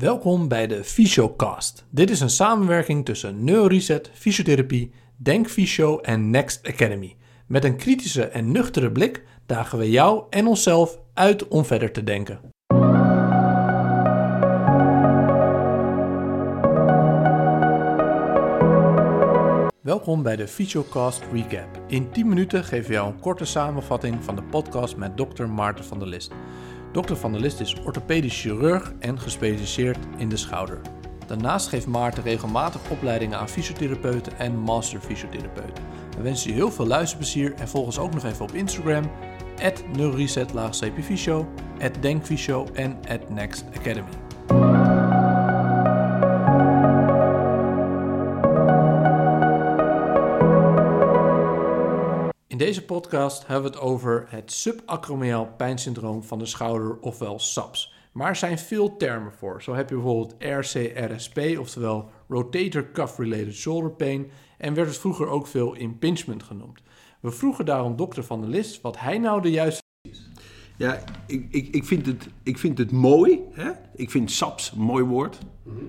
Welkom bij de Fysiocast. Dit is een samenwerking tussen Neuroreset, Fysiotherapie, Denk Fysio en Next Academy. Met een kritische en nuchtere blik dagen we jou en onszelf uit om verder te denken. Welkom bij de Fysiocast Recap. In 10 minuten geven we jou een korte samenvatting van de podcast met Dr. Maarten van der List. Dr. van der List is orthopedisch chirurg en gespecialiseerd in de schouder. Daarnaast geeft Maarten regelmatig opleidingen aan fysiotherapeuten en master fysiotherapeuten. We wensen je heel veel luisterplezier en volg ons ook nog even op Instagram, at neuroreset-cpfysio, at denkfysio en at next academy. Deze podcast hebben we het over het subacromiaal pijnsyndroom van de schouder, ofwel SAPS. Maar er zijn veel termen voor. Zo heb je bijvoorbeeld RCRSP, oftewel Rotator Cuff Related Shoulder Pain, en werd het vroeger ook veel impingement genoemd. We vroegen daarom dokter Van der List wat hij nou de juiste Ja, ik, ik, ik, vind, het, ik vind het mooi. Hè? Ik vind SAPS een mooi woord.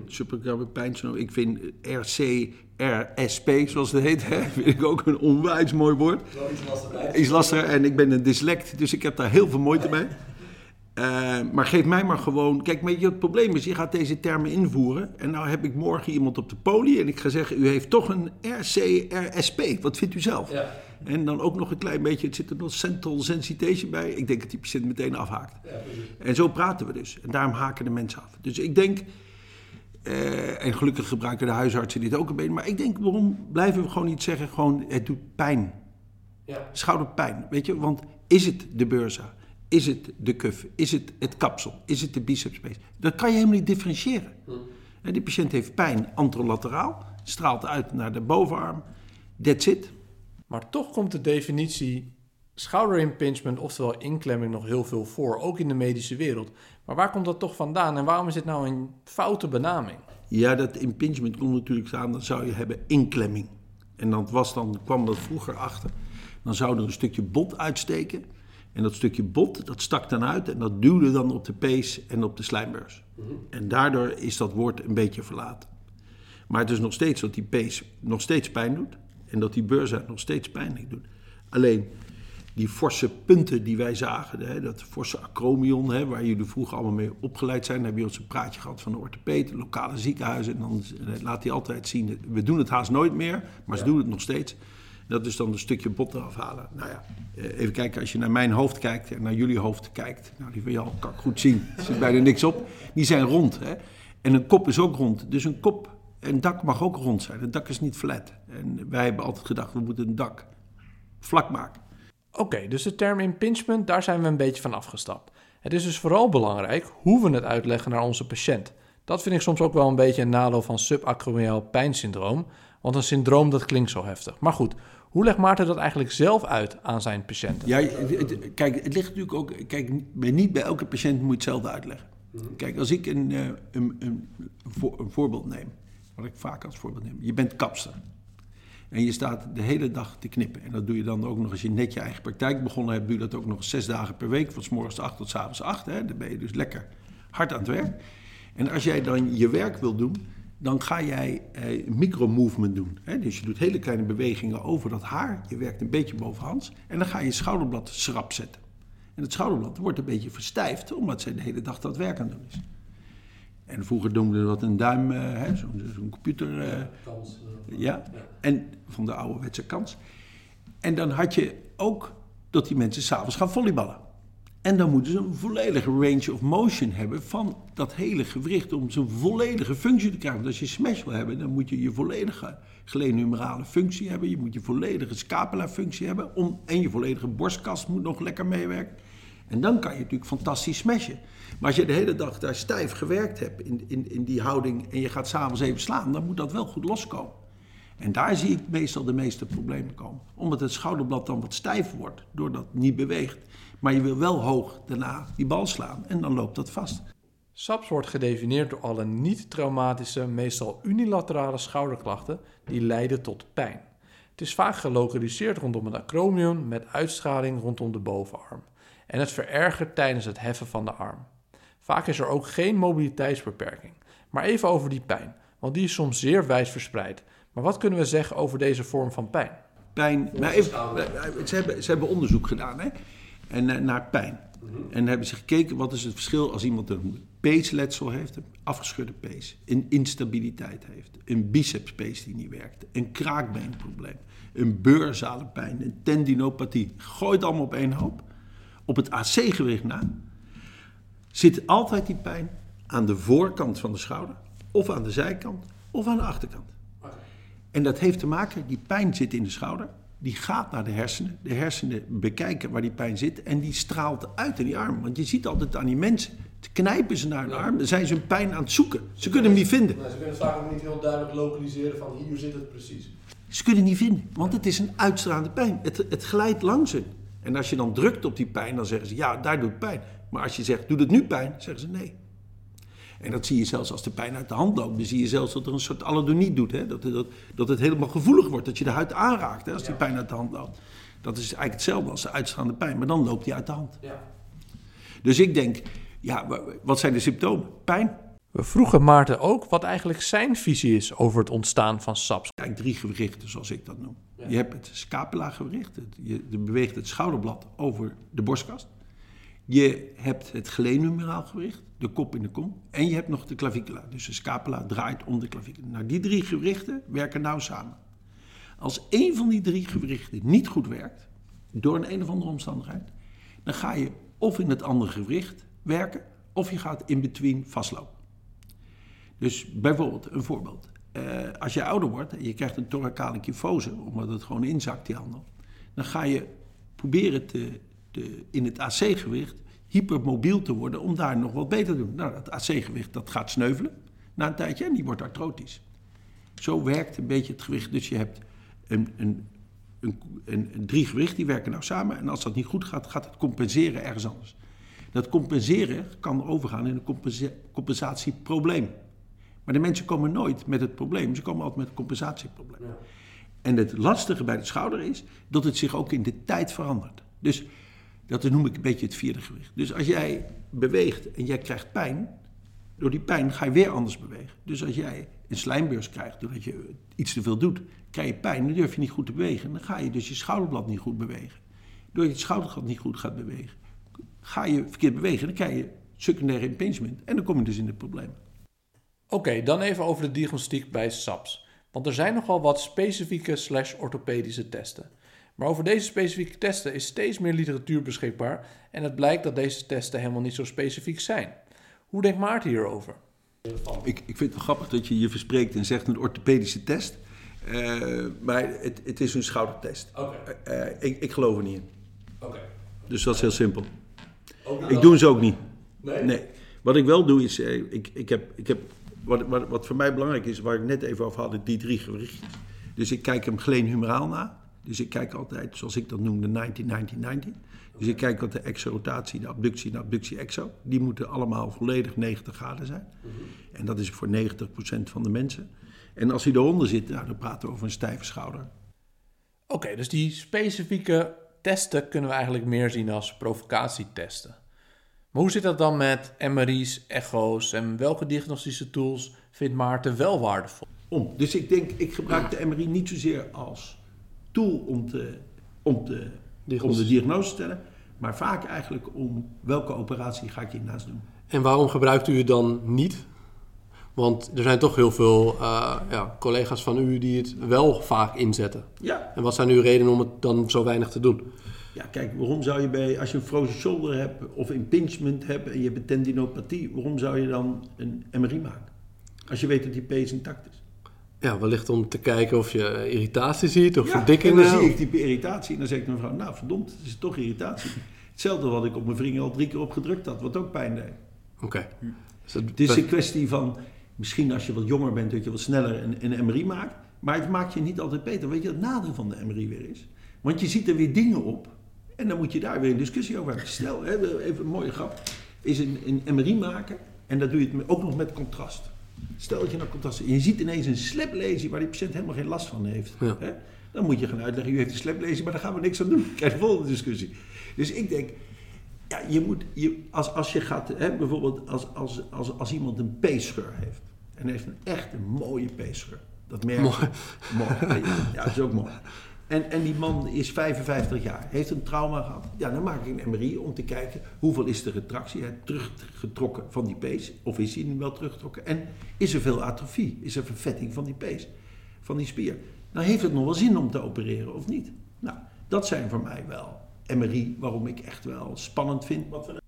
Supergrabe pijnsyndroom. Ik vind RCRSP, zoals het heet, hè? vind ik ook een onwijs mooi woord. Iets lastiger. En ik ben een dyslect, dus ik heb daar heel veel moeite mee. Eh, maar geef mij maar gewoon... Kijk, weet je, het probleem is, je gaat deze termen invoeren... en nou heb ik morgen iemand op de poli... en ik ga zeggen, u heeft toch een RCRSP. Wat vindt u zelf? Ja. En dan ook nog een klein beetje, het zit er nog central sensitization bij. Ik denk dat die patiënt meteen afhaakt. en zo praten we dus. En daarom haken de mensen af. Dus ik denk, eh, en gelukkig gebruiken de huisartsen dit ook een beetje. Maar ik denk, waarom blijven we gewoon niet zeggen, gewoon het doet pijn. Ja. Schouderpijn, weet je. Want is het de beurza? Is het de cuff? Is het het kapsel? Is het de biceps base? Dat kan je helemaal niet differentiëren. En die patiënt heeft pijn antrolateraal. Straalt uit naar de bovenarm. That's it. Maar toch komt de definitie schouder impingement, oftewel inklemming, nog heel veel voor, ook in de medische wereld. Maar waar komt dat toch vandaan en waarom is dit nou een foute benaming? Ja, dat impingement komt natuurlijk aan, dan zou je hebben inklemming. En dat was dan, kwam dat vroeger achter. Dan zou er een stukje bot uitsteken. En dat stukje bot, dat stak dan uit en dat duwde dan op de pees en op de slijmbeurs. En daardoor is dat woord een beetje verlaten. Maar het is nog steeds dat die pees nog steeds pijn doet. En dat die beurza nog steeds pijn doet. Alleen die forse punten die wij zagen, hè, dat forse acromion, hè, waar jullie vroeger allemaal mee opgeleid zijn, dan heb je ons een praatje gehad van de orthopeed, lokale ziekenhuizen. En dan laat hij altijd zien, we doen het haast nooit meer, maar ze doen het nog steeds. Dat is dan een stukje bot eraf halen. Nou ja, eh, even kijken, als je naar mijn hoofd kijkt en naar jullie hoofd kijkt. Nou, die van jou kan ik goed zien. Er zit bijna niks op. Die zijn rond. Hè? En een kop is ook rond. Dus een kop, een dak mag ook rond zijn. Een dak is niet flat. En wij hebben altijd gedacht, we moeten een dak vlak maken. Oké, dus de term impingement, daar zijn we een beetje van afgestapt. Het is dus vooral belangrijk hoe we het uitleggen naar onze patiënt. Dat vind ik soms ook wel een beetje een nadeel van subacromiaal pijnsyndroom, want een syndroom dat klinkt zo heftig. Maar goed, hoe legt Maarten dat eigenlijk zelf uit aan zijn patiënten? Ja, het- het- kijk, het ligt natuurlijk ook. Kijk, bij- niet bij elke patiënt moet je hetzelfde uitleggen. Kijk, als ik een, eh, een, een, voor- een voorbeeld neem, wat ik vaak als voorbeeld neem. Je bent kapster. En je staat de hele dag te knippen. En dat doe je dan ook nog als je net je eigen praktijk begonnen hebt. Doe je dat ook nog zes dagen per week. Van s morgens 8 tot s avonds 8. Hè. Dan ben je dus lekker hard aan het werk. En als jij dan je werk wil doen, dan ga jij eh, micro-movement doen. Hè? Dus je doet hele kleine bewegingen over dat haar. Je werkt een beetje bovenhands. En dan ga je je schouderblad schrap zetten. En het schouderblad wordt een beetje verstijfd, omdat zij de hele dag dat werk aan het doen is. En vroeger noemden we dat een duim, eh, zo'n computer. eh, ja. En van de ouderwetse kans. En dan had je ook dat die mensen s'avonds gaan volleyballen. En dan moeten ze een volledige range of motion hebben van dat hele gewricht om zijn volledige functie te krijgen. Want als je smash wil hebben, dan moet je je volledige gelenumerale functie hebben. Je moet je volledige scapula functie hebben. Om, en je volledige borstkast moet nog lekker meewerken. En dan kan je natuurlijk fantastisch smashen. Maar als je de hele dag daar stijf gewerkt hebt in, in, in die houding en je gaat s'avonds even slaan, dan moet dat wel goed loskomen. En daar zie ik meestal de meeste problemen komen. Omdat het schouderblad dan wat stijf wordt, doordat het niet beweegt. Maar je wil wel hoog daarna die bal slaan en dan loopt dat vast. SAPS wordt gedefinieerd door alle niet-traumatische, meestal unilaterale schouderklachten die leiden tot pijn. Het is vaak gelokaliseerd rondom het acromion met uitstraling rondom de bovenarm. En het verergert tijdens het heffen van de arm. Vaak is er ook geen mobiliteitsbeperking. Maar even over die pijn, want die is soms zeer wijs verspreid. Maar wat kunnen we zeggen over deze vorm van pijn? Pijn, maar even, ze, hebben, ze hebben onderzoek gedaan hè? En, eh, naar pijn. En hebben ze gekeken wat is het verschil als iemand een peesletsel heeft, een afgeschudde pees, een instabiliteit heeft, een bicepspees die niet werkt, een kraakbeenprobleem, een beurzale pijn, een tendinopathie. Gooi het allemaal op één hoop. Op het AC-gewicht na zit altijd die pijn aan de voorkant van de schouder, of aan de zijkant, of aan de achterkant. En dat heeft te maken, die pijn zit in de schouder, die gaat naar de hersenen. De hersenen bekijken waar die pijn zit en die straalt uit in die arm. Want je ziet altijd aan die mensen, knijpen ze naar hun arm, dan zijn ze hun pijn aan het zoeken. Ze kunnen hem niet vinden. ze kunnen het vaak ook niet heel duidelijk lokaliseren van hier zit het precies. Ze kunnen het niet vinden, want het is een uitstraande pijn. Het, het glijdt langs hun. En als je dan drukt op die pijn, dan zeggen ze ja, daar doet pijn. Maar als je zegt, doet het nu pijn? Zeggen ze nee. En dat zie je zelfs als de pijn uit de hand loopt. Dan zie je zelfs dat er een soort allodonie doet. Hè? Dat, dat, dat het helemaal gevoelig wordt, dat je de huid aanraakt hè, als die pijn uit de hand loopt. Dat is eigenlijk hetzelfde als de uitstaande pijn, maar dan loopt die uit de hand. Ja. Dus ik denk, ja, wat zijn de symptomen? Pijn. We vroegen Maarten ook wat eigenlijk zijn visie is over het ontstaan van SAPS. Kijk, drie gewrichten zoals ik dat noem. Je hebt het scapula-gewricht, je beweegt het schouderblad over de borstkast. Je hebt het glenumeraal gewricht, de kop in de kom. En je hebt nog de clavicula. Dus de scapula draait om de clavicula. Nou, die drie gewrichten werken nauw samen. Als één van die drie gewrichten niet goed werkt, door een een of andere omstandigheid, dan ga je of in het andere gewricht werken, of je gaat in between vastlopen. Dus bijvoorbeeld, een voorbeeld. Uh, als je ouder wordt en je krijgt een thoracale kyfose, omdat het gewoon inzakt, die handel, dan ga je proberen te de, in het AC-gewicht hypermobiel te worden om daar nog wat beter te doen. Nou, dat AC-gewicht dat gaat sneuvelen na een tijdje en die wordt artrotisch. Zo werkt een beetje het gewicht. Dus je hebt een, een, een, een, drie gewicht, die werken nou samen. En als dat niet goed gaat, gaat het compenseren ergens anders. Dat compenseren kan overgaan in een compensatieprobleem. Maar de mensen komen nooit met het probleem, ze komen altijd met het compensatieprobleem. Ja. En het lastige bij de schouder is dat het zich ook in de tijd verandert. Dus dat noem ik een beetje het vierde gewicht. Dus als jij beweegt en jij krijgt pijn, door die pijn ga je weer anders bewegen. Dus als jij een slijmbeurs krijgt doordat je iets te veel doet, krijg je pijn, dan durf je niet goed te bewegen. Dan ga je dus je schouderblad niet goed bewegen. Door je het schouderblad niet goed gaat bewegen, ga je verkeerd bewegen, dan krijg je secundaire impingement en dan kom je dus in het probleem. Oké, dan even over de diagnostiek bij SAPS. Want er zijn nogal wat specifieke slash orthopedische testen. Maar over deze specifieke testen is steeds meer literatuur beschikbaar en het blijkt dat deze testen helemaal niet zo specifiek zijn. Hoe denkt Maarten hierover? Ik, ik vind het wel grappig dat je je verspreekt en zegt een orthopedische test. Uh, maar het, het, is een schoudertest. Okay. Uh, eh, ik, ik, geloof er niet in. Okay. Dus dat is heel simpel. ik doe ze ook niet. Nee? nee? Wat ik wel doe is, uh, ik, ik heb, ik heb, wat, wat, wat, voor mij belangrijk is, waar ik net even over had, die drie gewrichtjes. Dus ik kijk hem humeraal na. Dus ik kijk altijd, zoals ik dat noem, de 19-90-90. Dus ik kijk wat de exorotatie, de abductie en de abductie-exo. Die moeten allemaal volledig 90 graden zijn. Mhm. En dat is voor 90% van de mensen. En als hij eronder zit, nou, dan praten we over een stijve schouder. Oké, dus die specifieke testen kunnen we eigenlijk meer zien als provocatietesten. Maar hoe zit dat dan met MRI's, echo's en welke diagnostische tools vindt Maarten wel waardevol? Om. Dus ik denk, ik gebruik de MRI niet zozeer als tool om, te, om, te, om de diagnose te stellen, maar vaak eigenlijk om welke operatie ga ik hiernaast doen. En waarom gebruikt u het dan niet? Want er zijn toch heel veel uh, ja, collega's van u die het wel vaak inzetten. Ja. En wat zijn uw redenen om het dan zo weinig te doen? Ja, kijk, waarom zou je bij, als je een frozen shoulder hebt of impingement hebt en je hebt tendinopathie, waarom zou je dan een MRI maken? Als je weet dat die pees intact is. Ja, wellicht om te kijken of je irritatie ziet of ja, verdikkingen. En dan zie ik die irritatie en dan zeg ik mevrouw, nou verdomd, het is toch irritatie. Hetzelfde wat ik op mijn vrienden al drie keer opgedrukt had, wat ook pijn deed. Oké. Dus het is een kwestie van, misschien als je wat jonger bent, dat je wat sneller een, een MRI maakt. Maar het maakt je niet altijd beter. Weet je wat het nadeel van de MRI weer is? Want je ziet er weer dingen op en dan moet je daar weer een discussie over hebben. Stel, even een mooie grap, is een, een MRI maken en dat doe je het ook nog met contrast. Stel dat je naar contrast en je ziet ineens een sleplesie waar die patiënt helemaal geen last van heeft. Hè? Dan moet je gaan uitleggen, u heeft een sleplesie, maar daar gaan we niks aan doen. Krijg de volgende discussie. Dus ik denk, Ja, je moet, je, als, als je gaat, hè, bijvoorbeeld als, als, als, als iemand een peescheur heeft. En heeft een echt een mooie peescheur. Dat merk je. Mooi. mooi. Ja, dat is ook mooi. En, en die man is 55 jaar, heeft een trauma gehad. Ja, dan maak ik een MRI om te kijken hoeveel is de retractie, teruggetrokken van die pees. Of is hij nu wel teruggetrokken? En is er veel atrofie? Is er vervetting van die pees, van die spier? Dan heeft het nog wel zin om te opereren of niet? Nou, dat zijn voor mij wel MRI waarom ik echt wel spannend vind wat we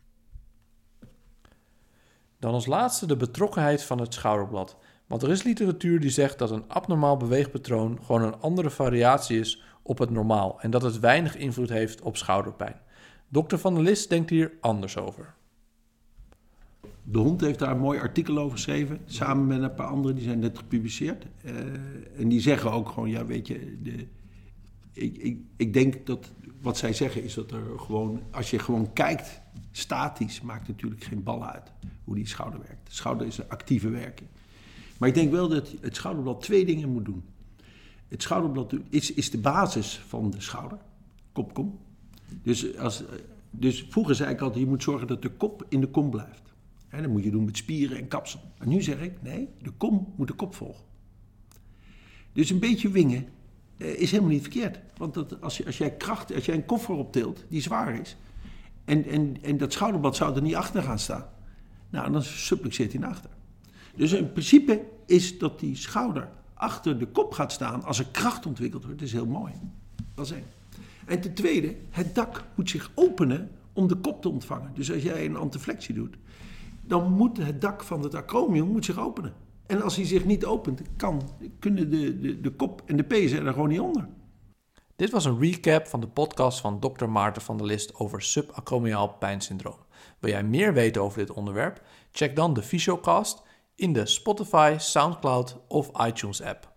Dan als laatste de betrokkenheid van het schouderblad. Want er is literatuur die zegt dat een abnormaal beweegpatroon gewoon een andere variatie is op het normaal en dat het weinig invloed heeft op schouderpijn. Dokter Van der List denkt hier anders over. De Hond heeft daar een mooi artikel over geschreven, samen met een paar anderen, die zijn net gepubliceerd. Uh, en die zeggen ook gewoon, ja weet je, de, ik, ik, ik denk dat wat zij zeggen is dat er gewoon, als je gewoon kijkt, statisch maakt natuurlijk geen bal uit hoe die schouder werkt. De schouder is een actieve werking. Maar ik denk wel dat het schouderblad twee dingen moet doen. Het schouderblad is, is de basis van de schouder, kop-kom. Dus, als, dus vroeger zei ik altijd, je moet zorgen dat de kop in de kom blijft. Dat moet je doen met spieren en kapsel. En nu zeg ik, nee, de kom moet de kop volgen. Dus een beetje wingen eh, is helemaal niet verkeerd. Want dat, als, als jij kracht, als jij een koffer optilt die zwaar is... en, en, en dat schouderblad zou er niet achter gaan staan... nou, dan supplexeert hij naar achter. Dus in principe is dat die schouder achter de kop gaat staan als er kracht ontwikkeld wordt, is heel mooi. Dat is. En ten tweede, het dak moet zich openen om de kop te ontvangen. Dus als jij een antiflexie doet, dan moet het dak van het acromion moet zich openen. En als hij zich niet opent, kan, kunnen de, de, de kop en de pezen er gewoon niet onder. Dit was een recap van de podcast van Dr. Maarten van der List over subacromiaal pijnsyndroom. Wil jij meer weten over dit onderwerp? Check dan de Fysiocast in de Spotify, SoundCloud of iTunes app.